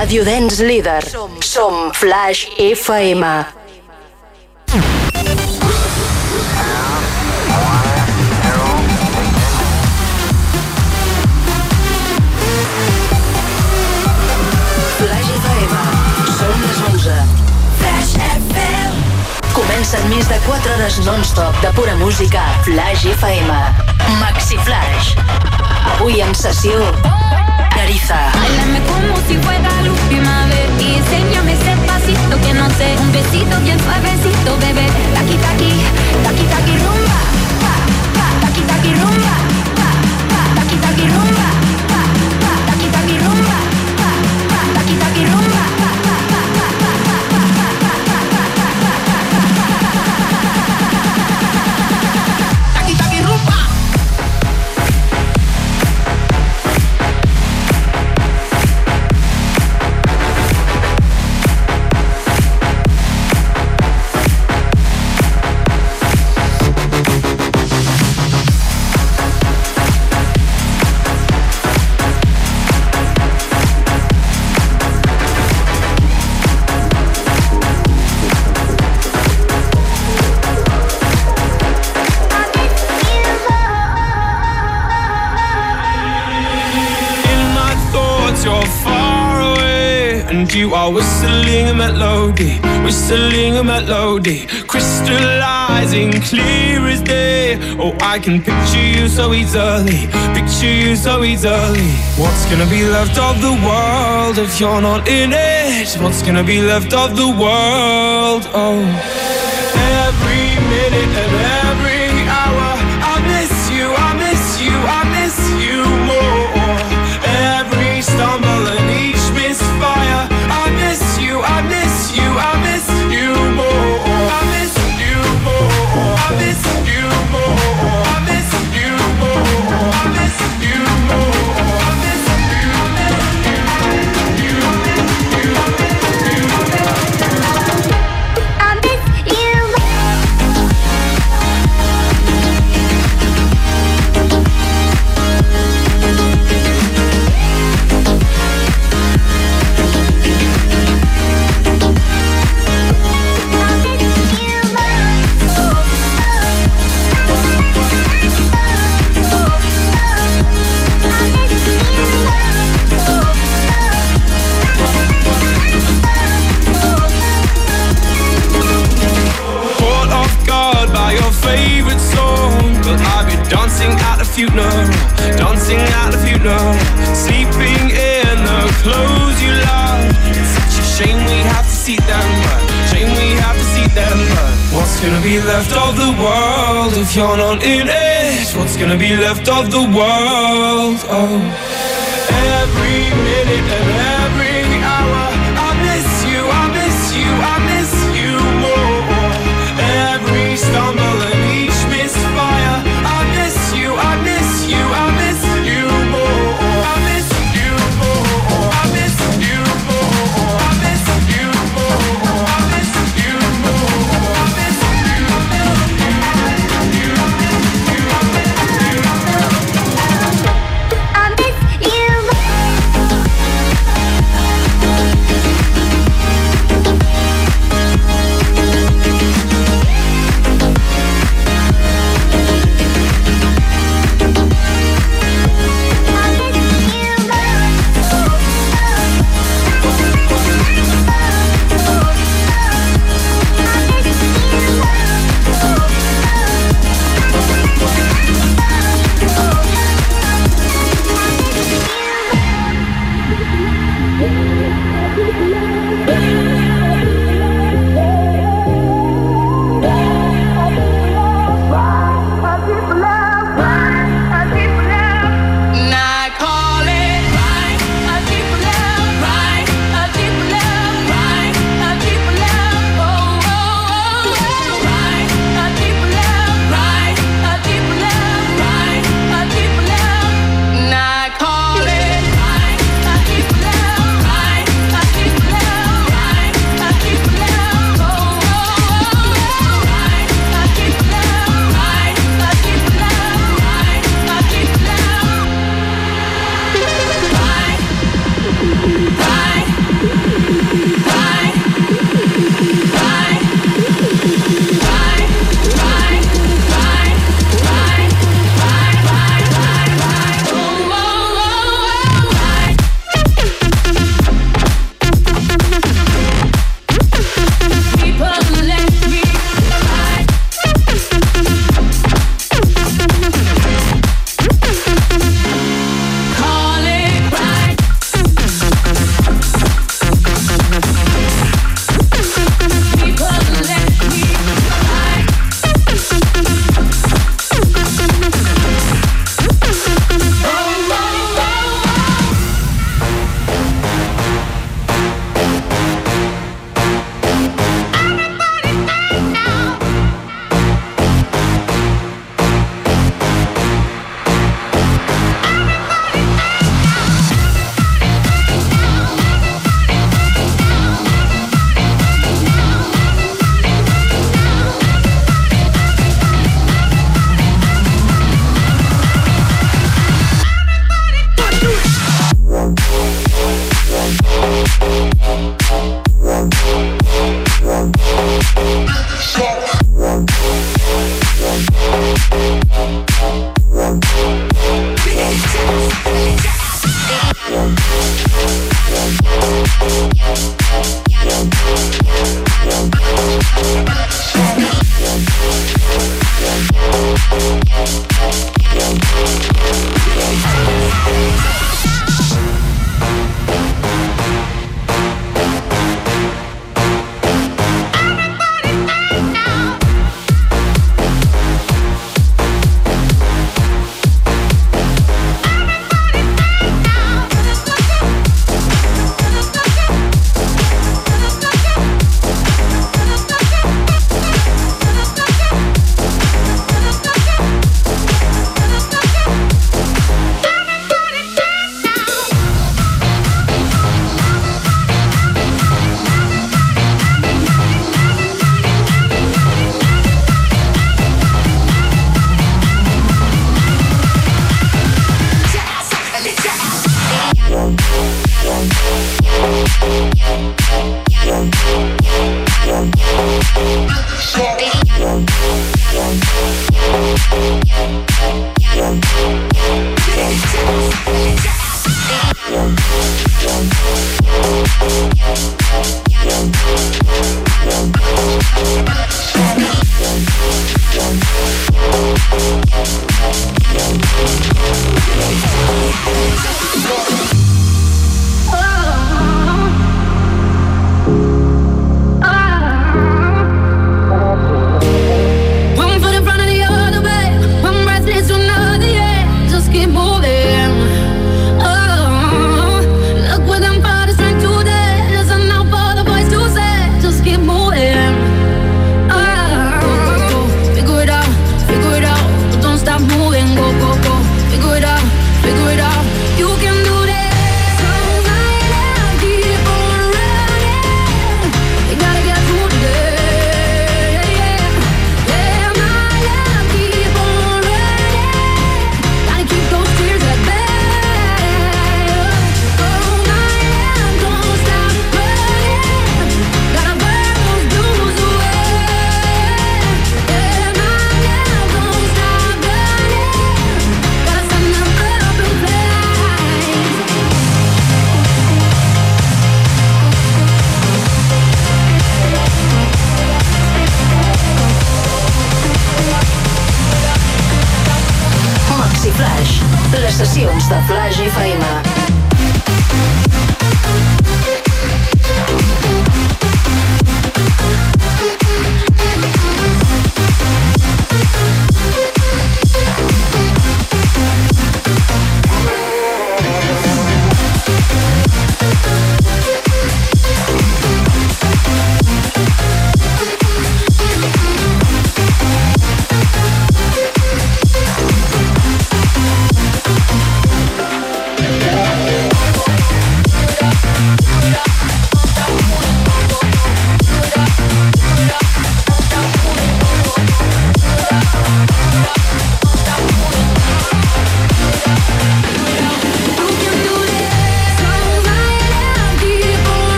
ràdio dance líder. Som, som Flash FM. Comencen més de 4 hores non-stop de pura música Flash FM. Maxi Flash. Avui en sessió, Cariza. Bailame como si fuera la última vez y enséñame ese pasito que no sé. Un besito bien suavecito, bebé. Taki, taki, you are whistling a melody, whistling a melody, crystallizing clear as day. Oh, I can picture you so easily, picture you so easily. What's gonna be left of the world if you're not in it? What's gonna be left of the world? Oh, every minute and every funeral, dancing at the funeral, sleeping in the clothes you love. It's such a shame we have to see them, but shame we have to see them. But what's gonna be left of the world if you're not in it? What's gonna be left of the world? Oh, every minute and every hour, I miss you, I miss you, I miss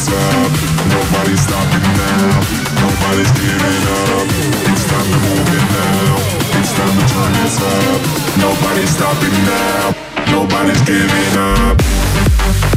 hands up. Nobody's stopping now. Nobody's giving up. It's time to move it now. It's time to turn this up. Nobody's stopping now. Nobody's giving up.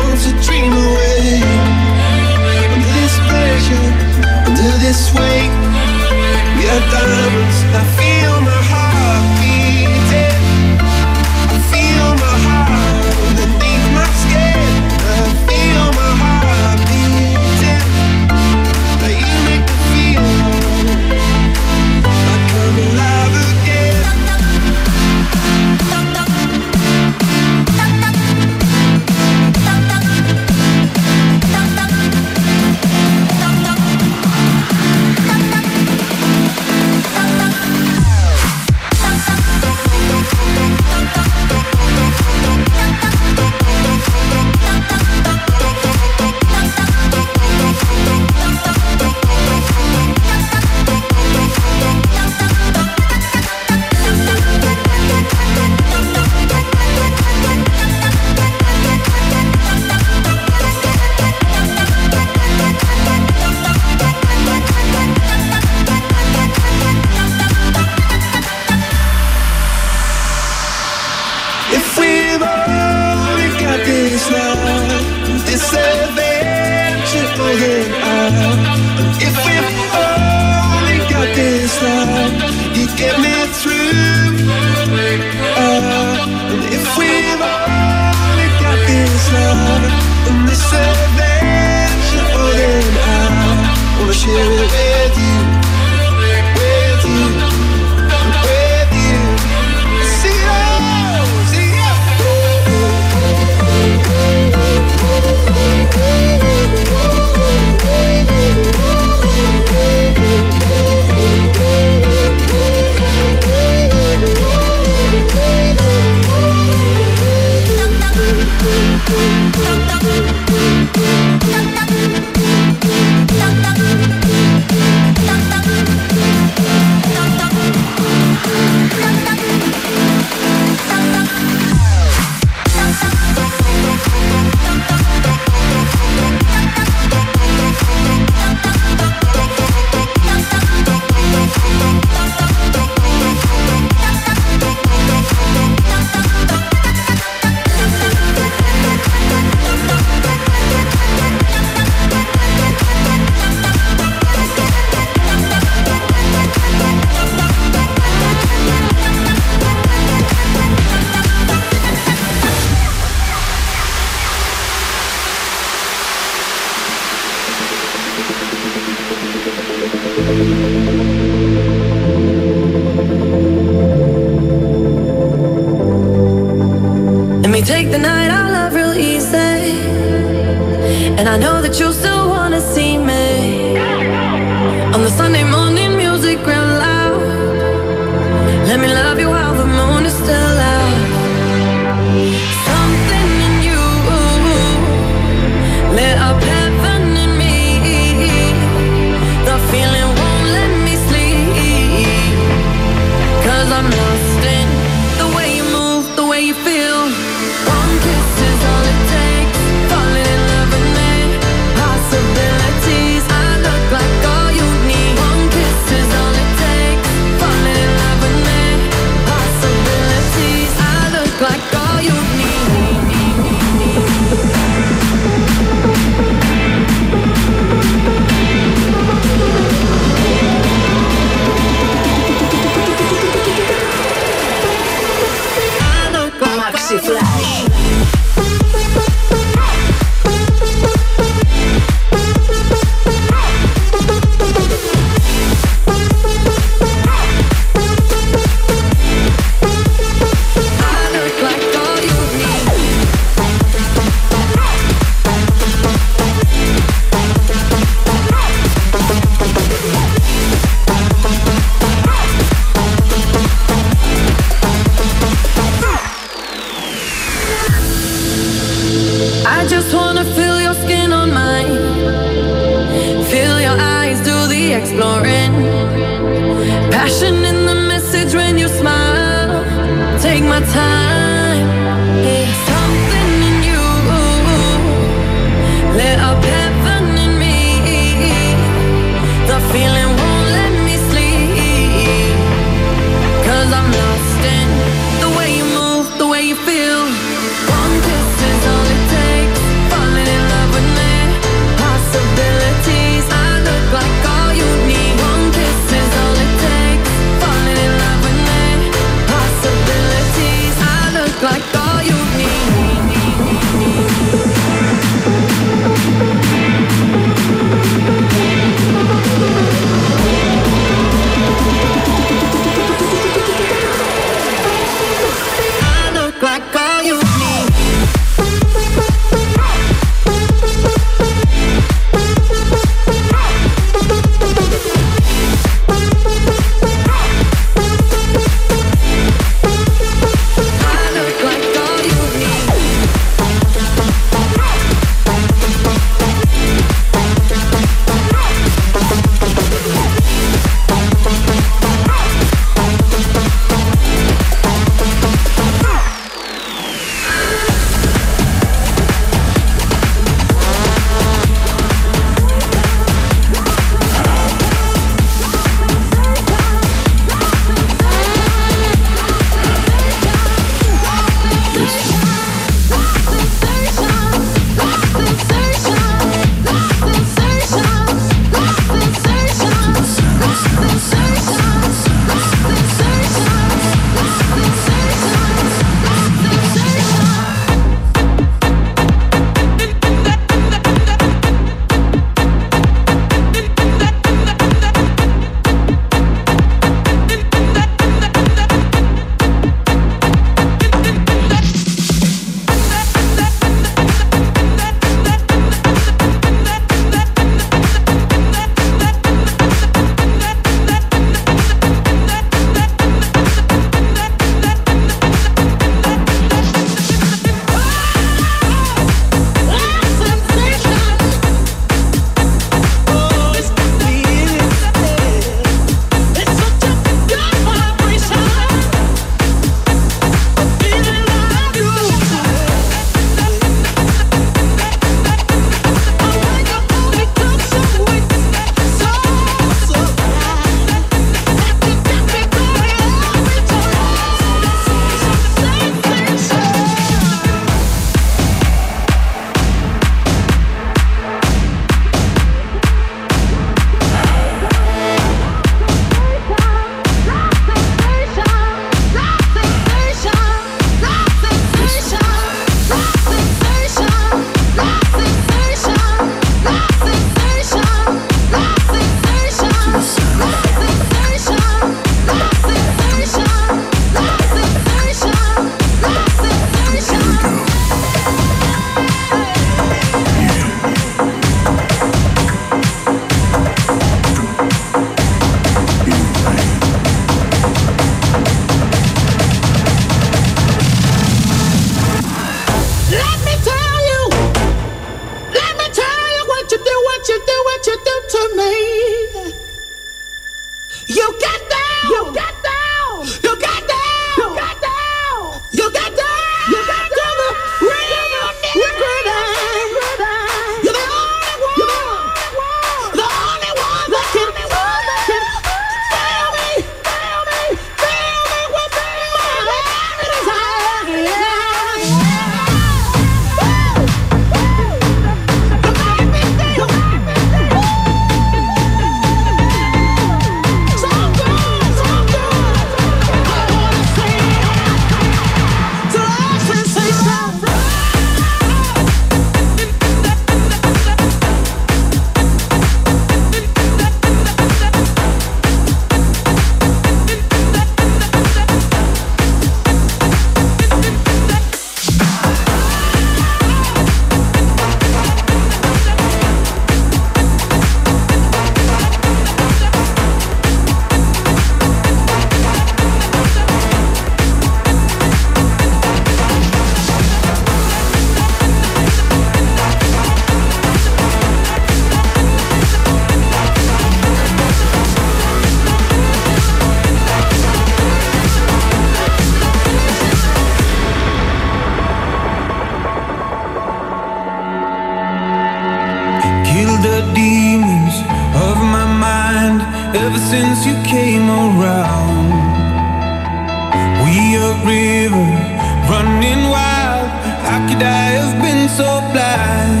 How could I have been so blind?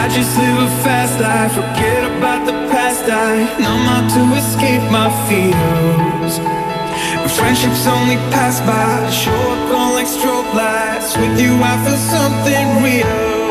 I just live a fast life, forget about the past I numb out to escape my fears. Friendships only pass by, show up on like strobe lights. With you I feel something real.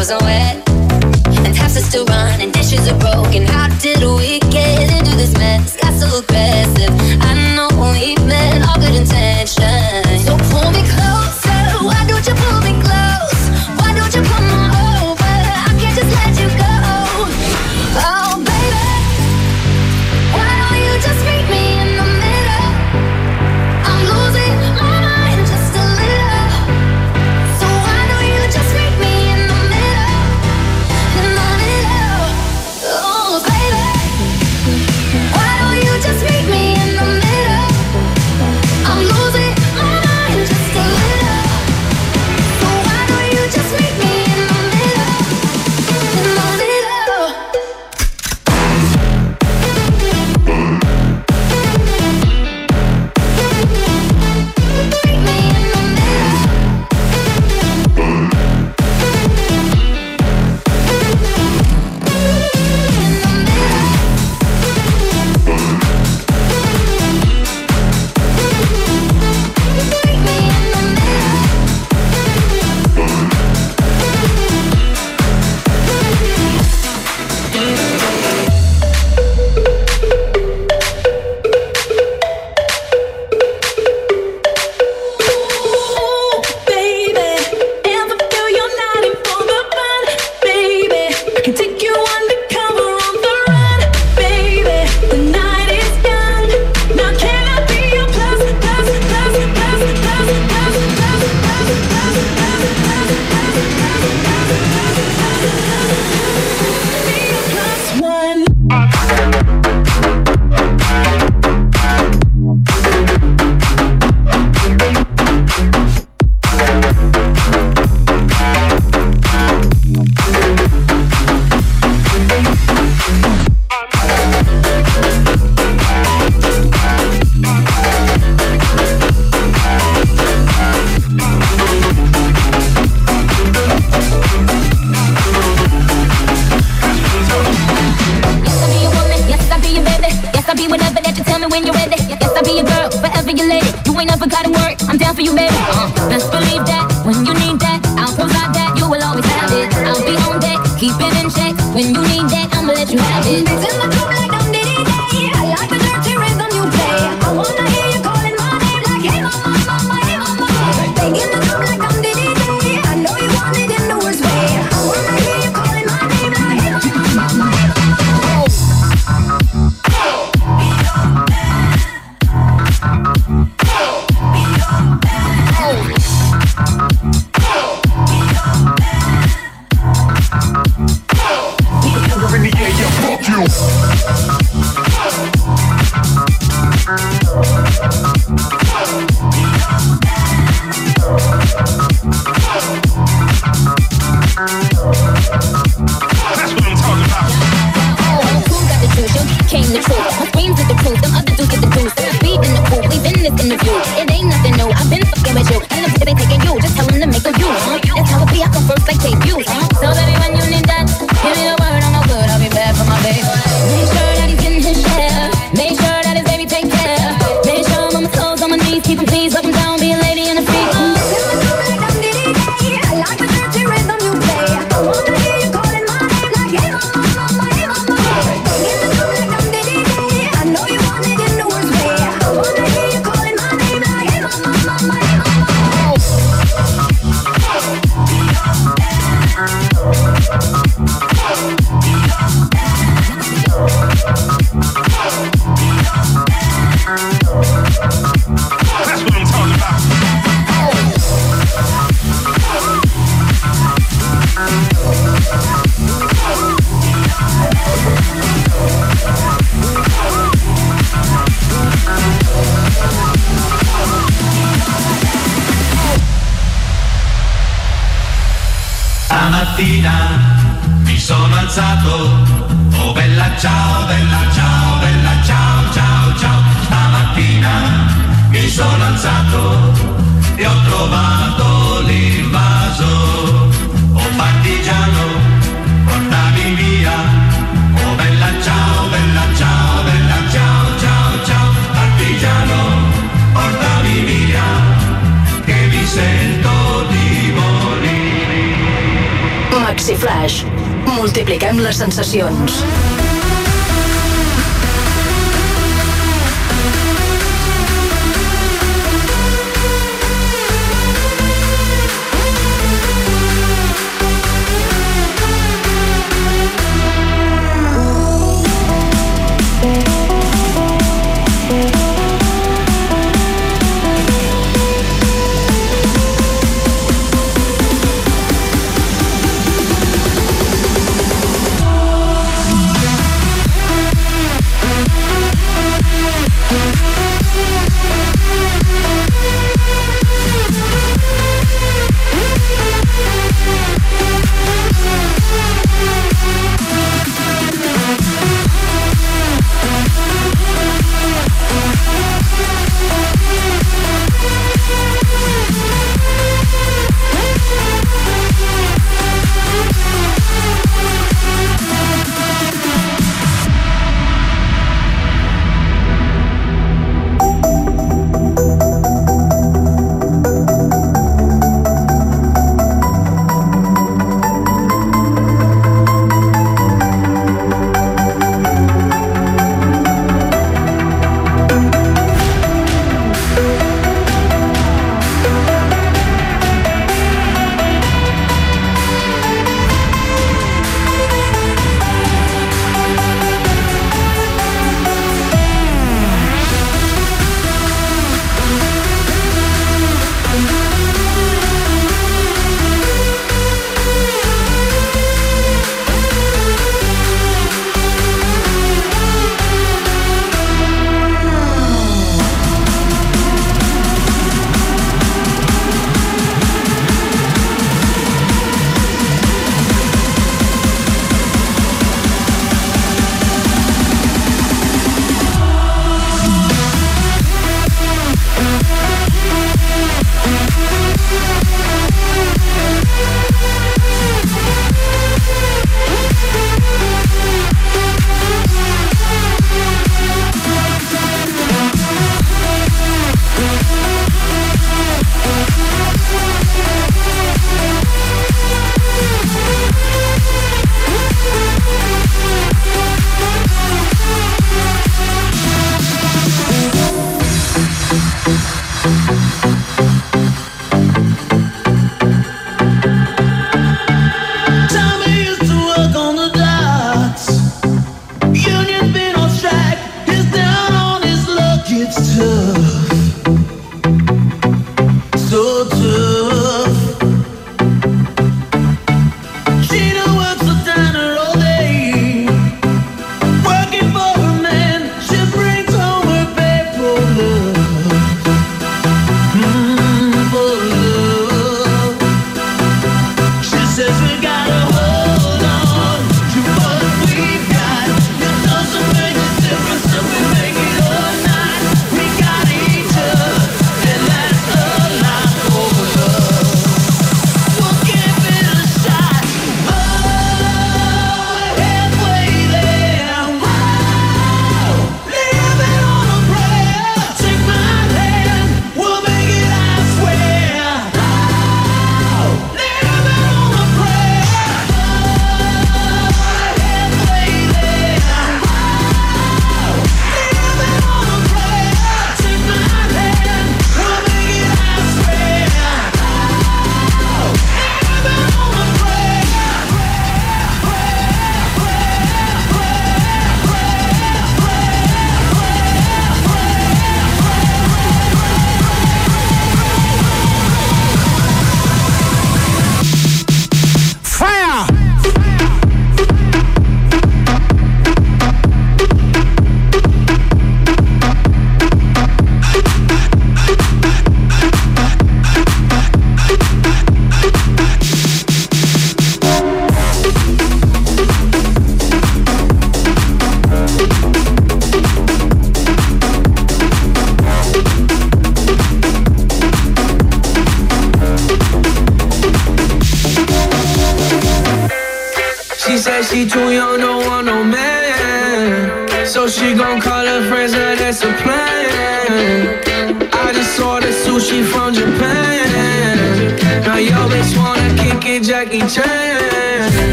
wasn't wet, and taps are still running, dishes are broken. How did we get into this mess? Got so aggressive. I know we meant all good intentions.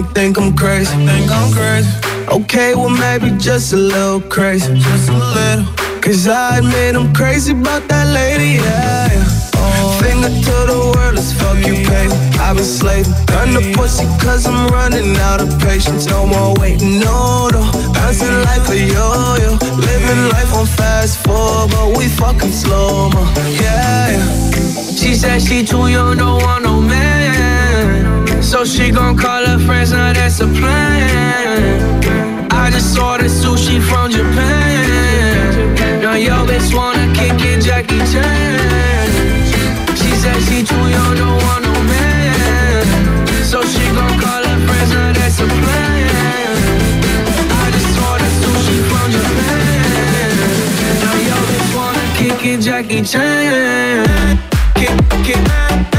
they think I'm crazy. Think I'm crazy. Okay, well maybe just a little crazy. Just a little. Cause I admit I'm crazy about that lady, yeah. Oh, Finger to the world is fuck you, baby. I've been slaving. Turn the pussy cause I'm running out of patience. No more waiting, no, no. Bouncing like a yo-yo. Living life on fast forward, but we fucking slow-mo, yeah. She said she too young, don't want no so she gon' call her friends, now that's a plan. I just ordered sushi from Japan. Now yo bitch wanna kick it, Jackie Chan. She said she too young, don't want no man. So she gon' call her friends, now that's a plan. I just ordered sushi from Japan. Now yo bitch wanna kick it, Jackie Chan. Kick, kick.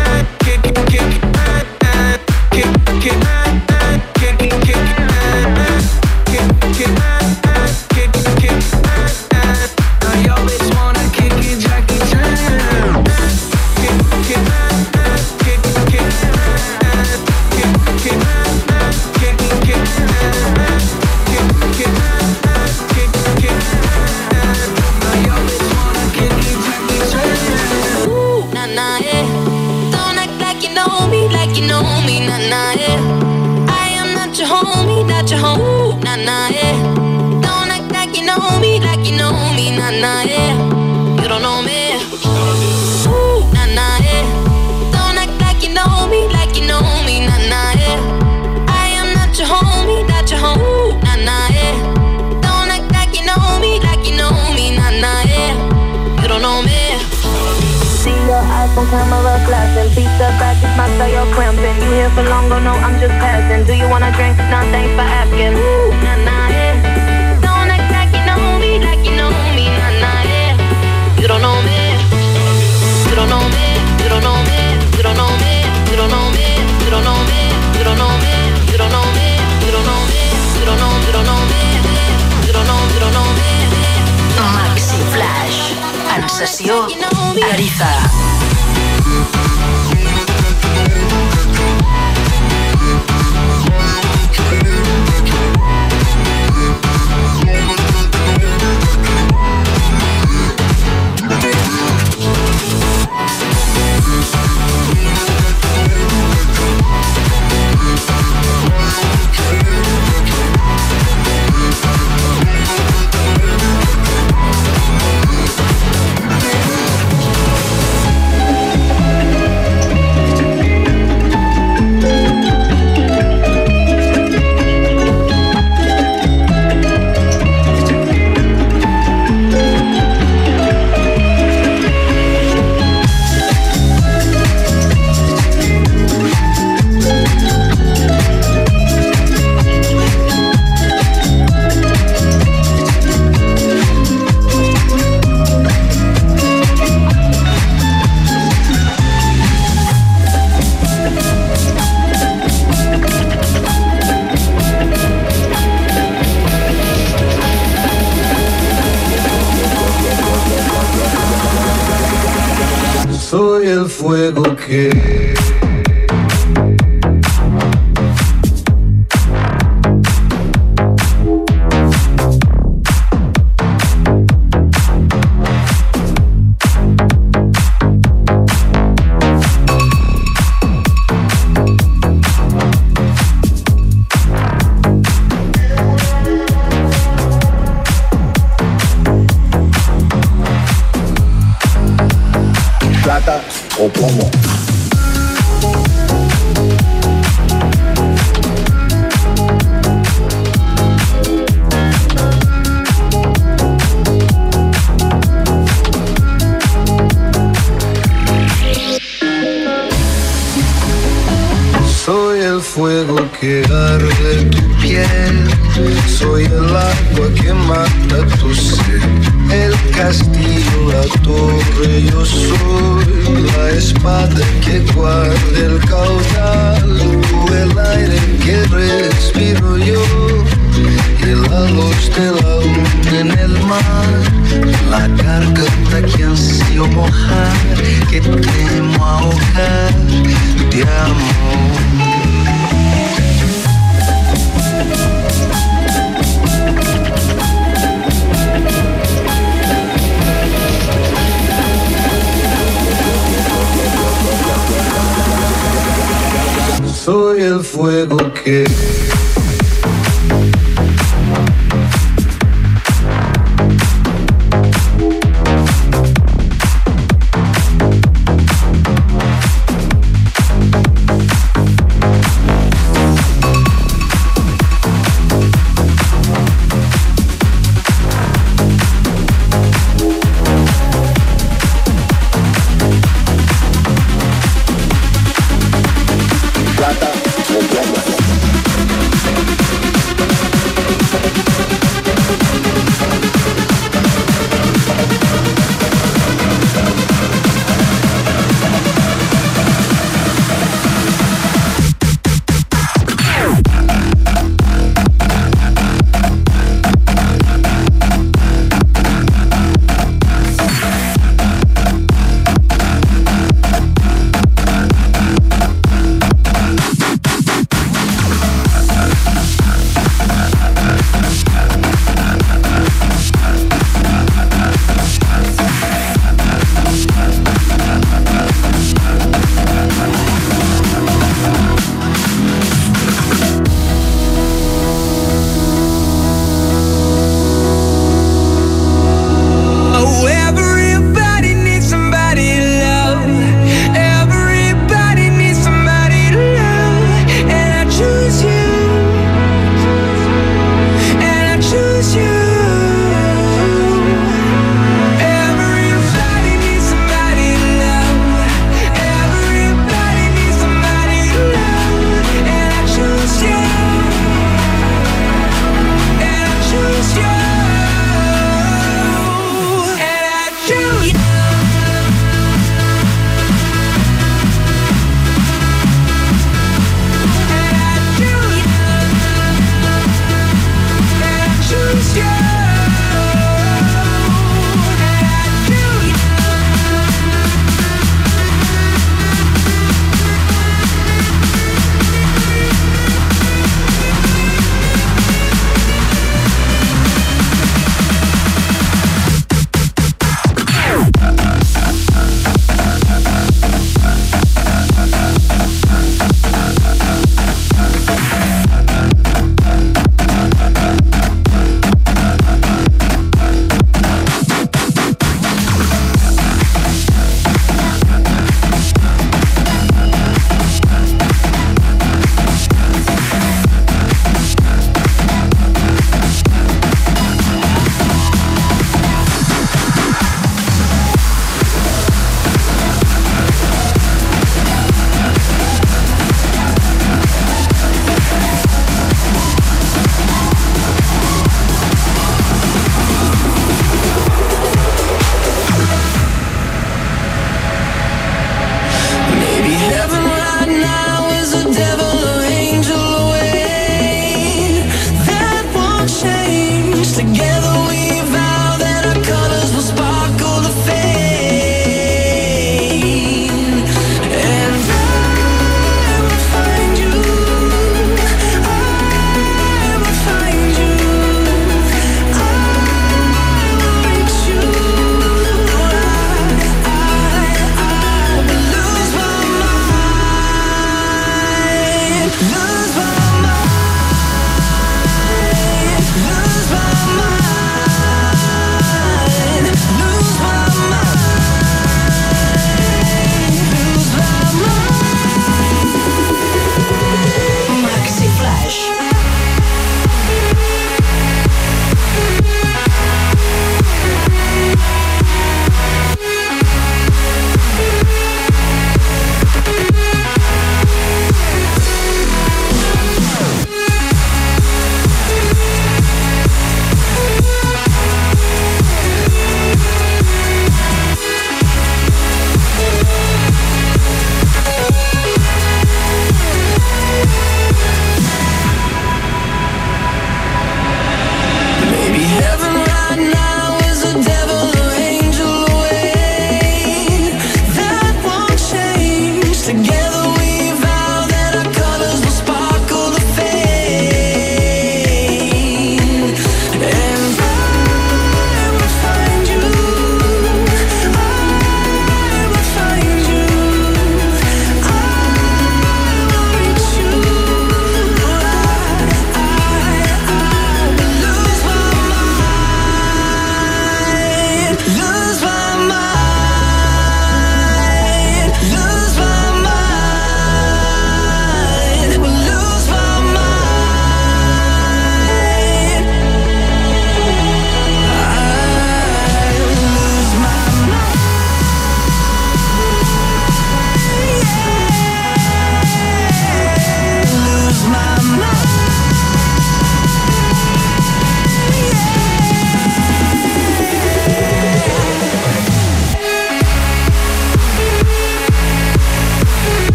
Lazio, Arifa. plata o plomo. Fuego que arde tu piel, soy el agua que mata tu sed, el castillo, la torre, yo soy la espada que guarda el caudal, tú el aire que respiro yo, y la luz de la luna en el mar, la garganta que ansío mojar, que temo ahogar, te amo. Soy el fuego que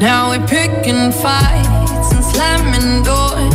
Now we're picking fights and slamming doors,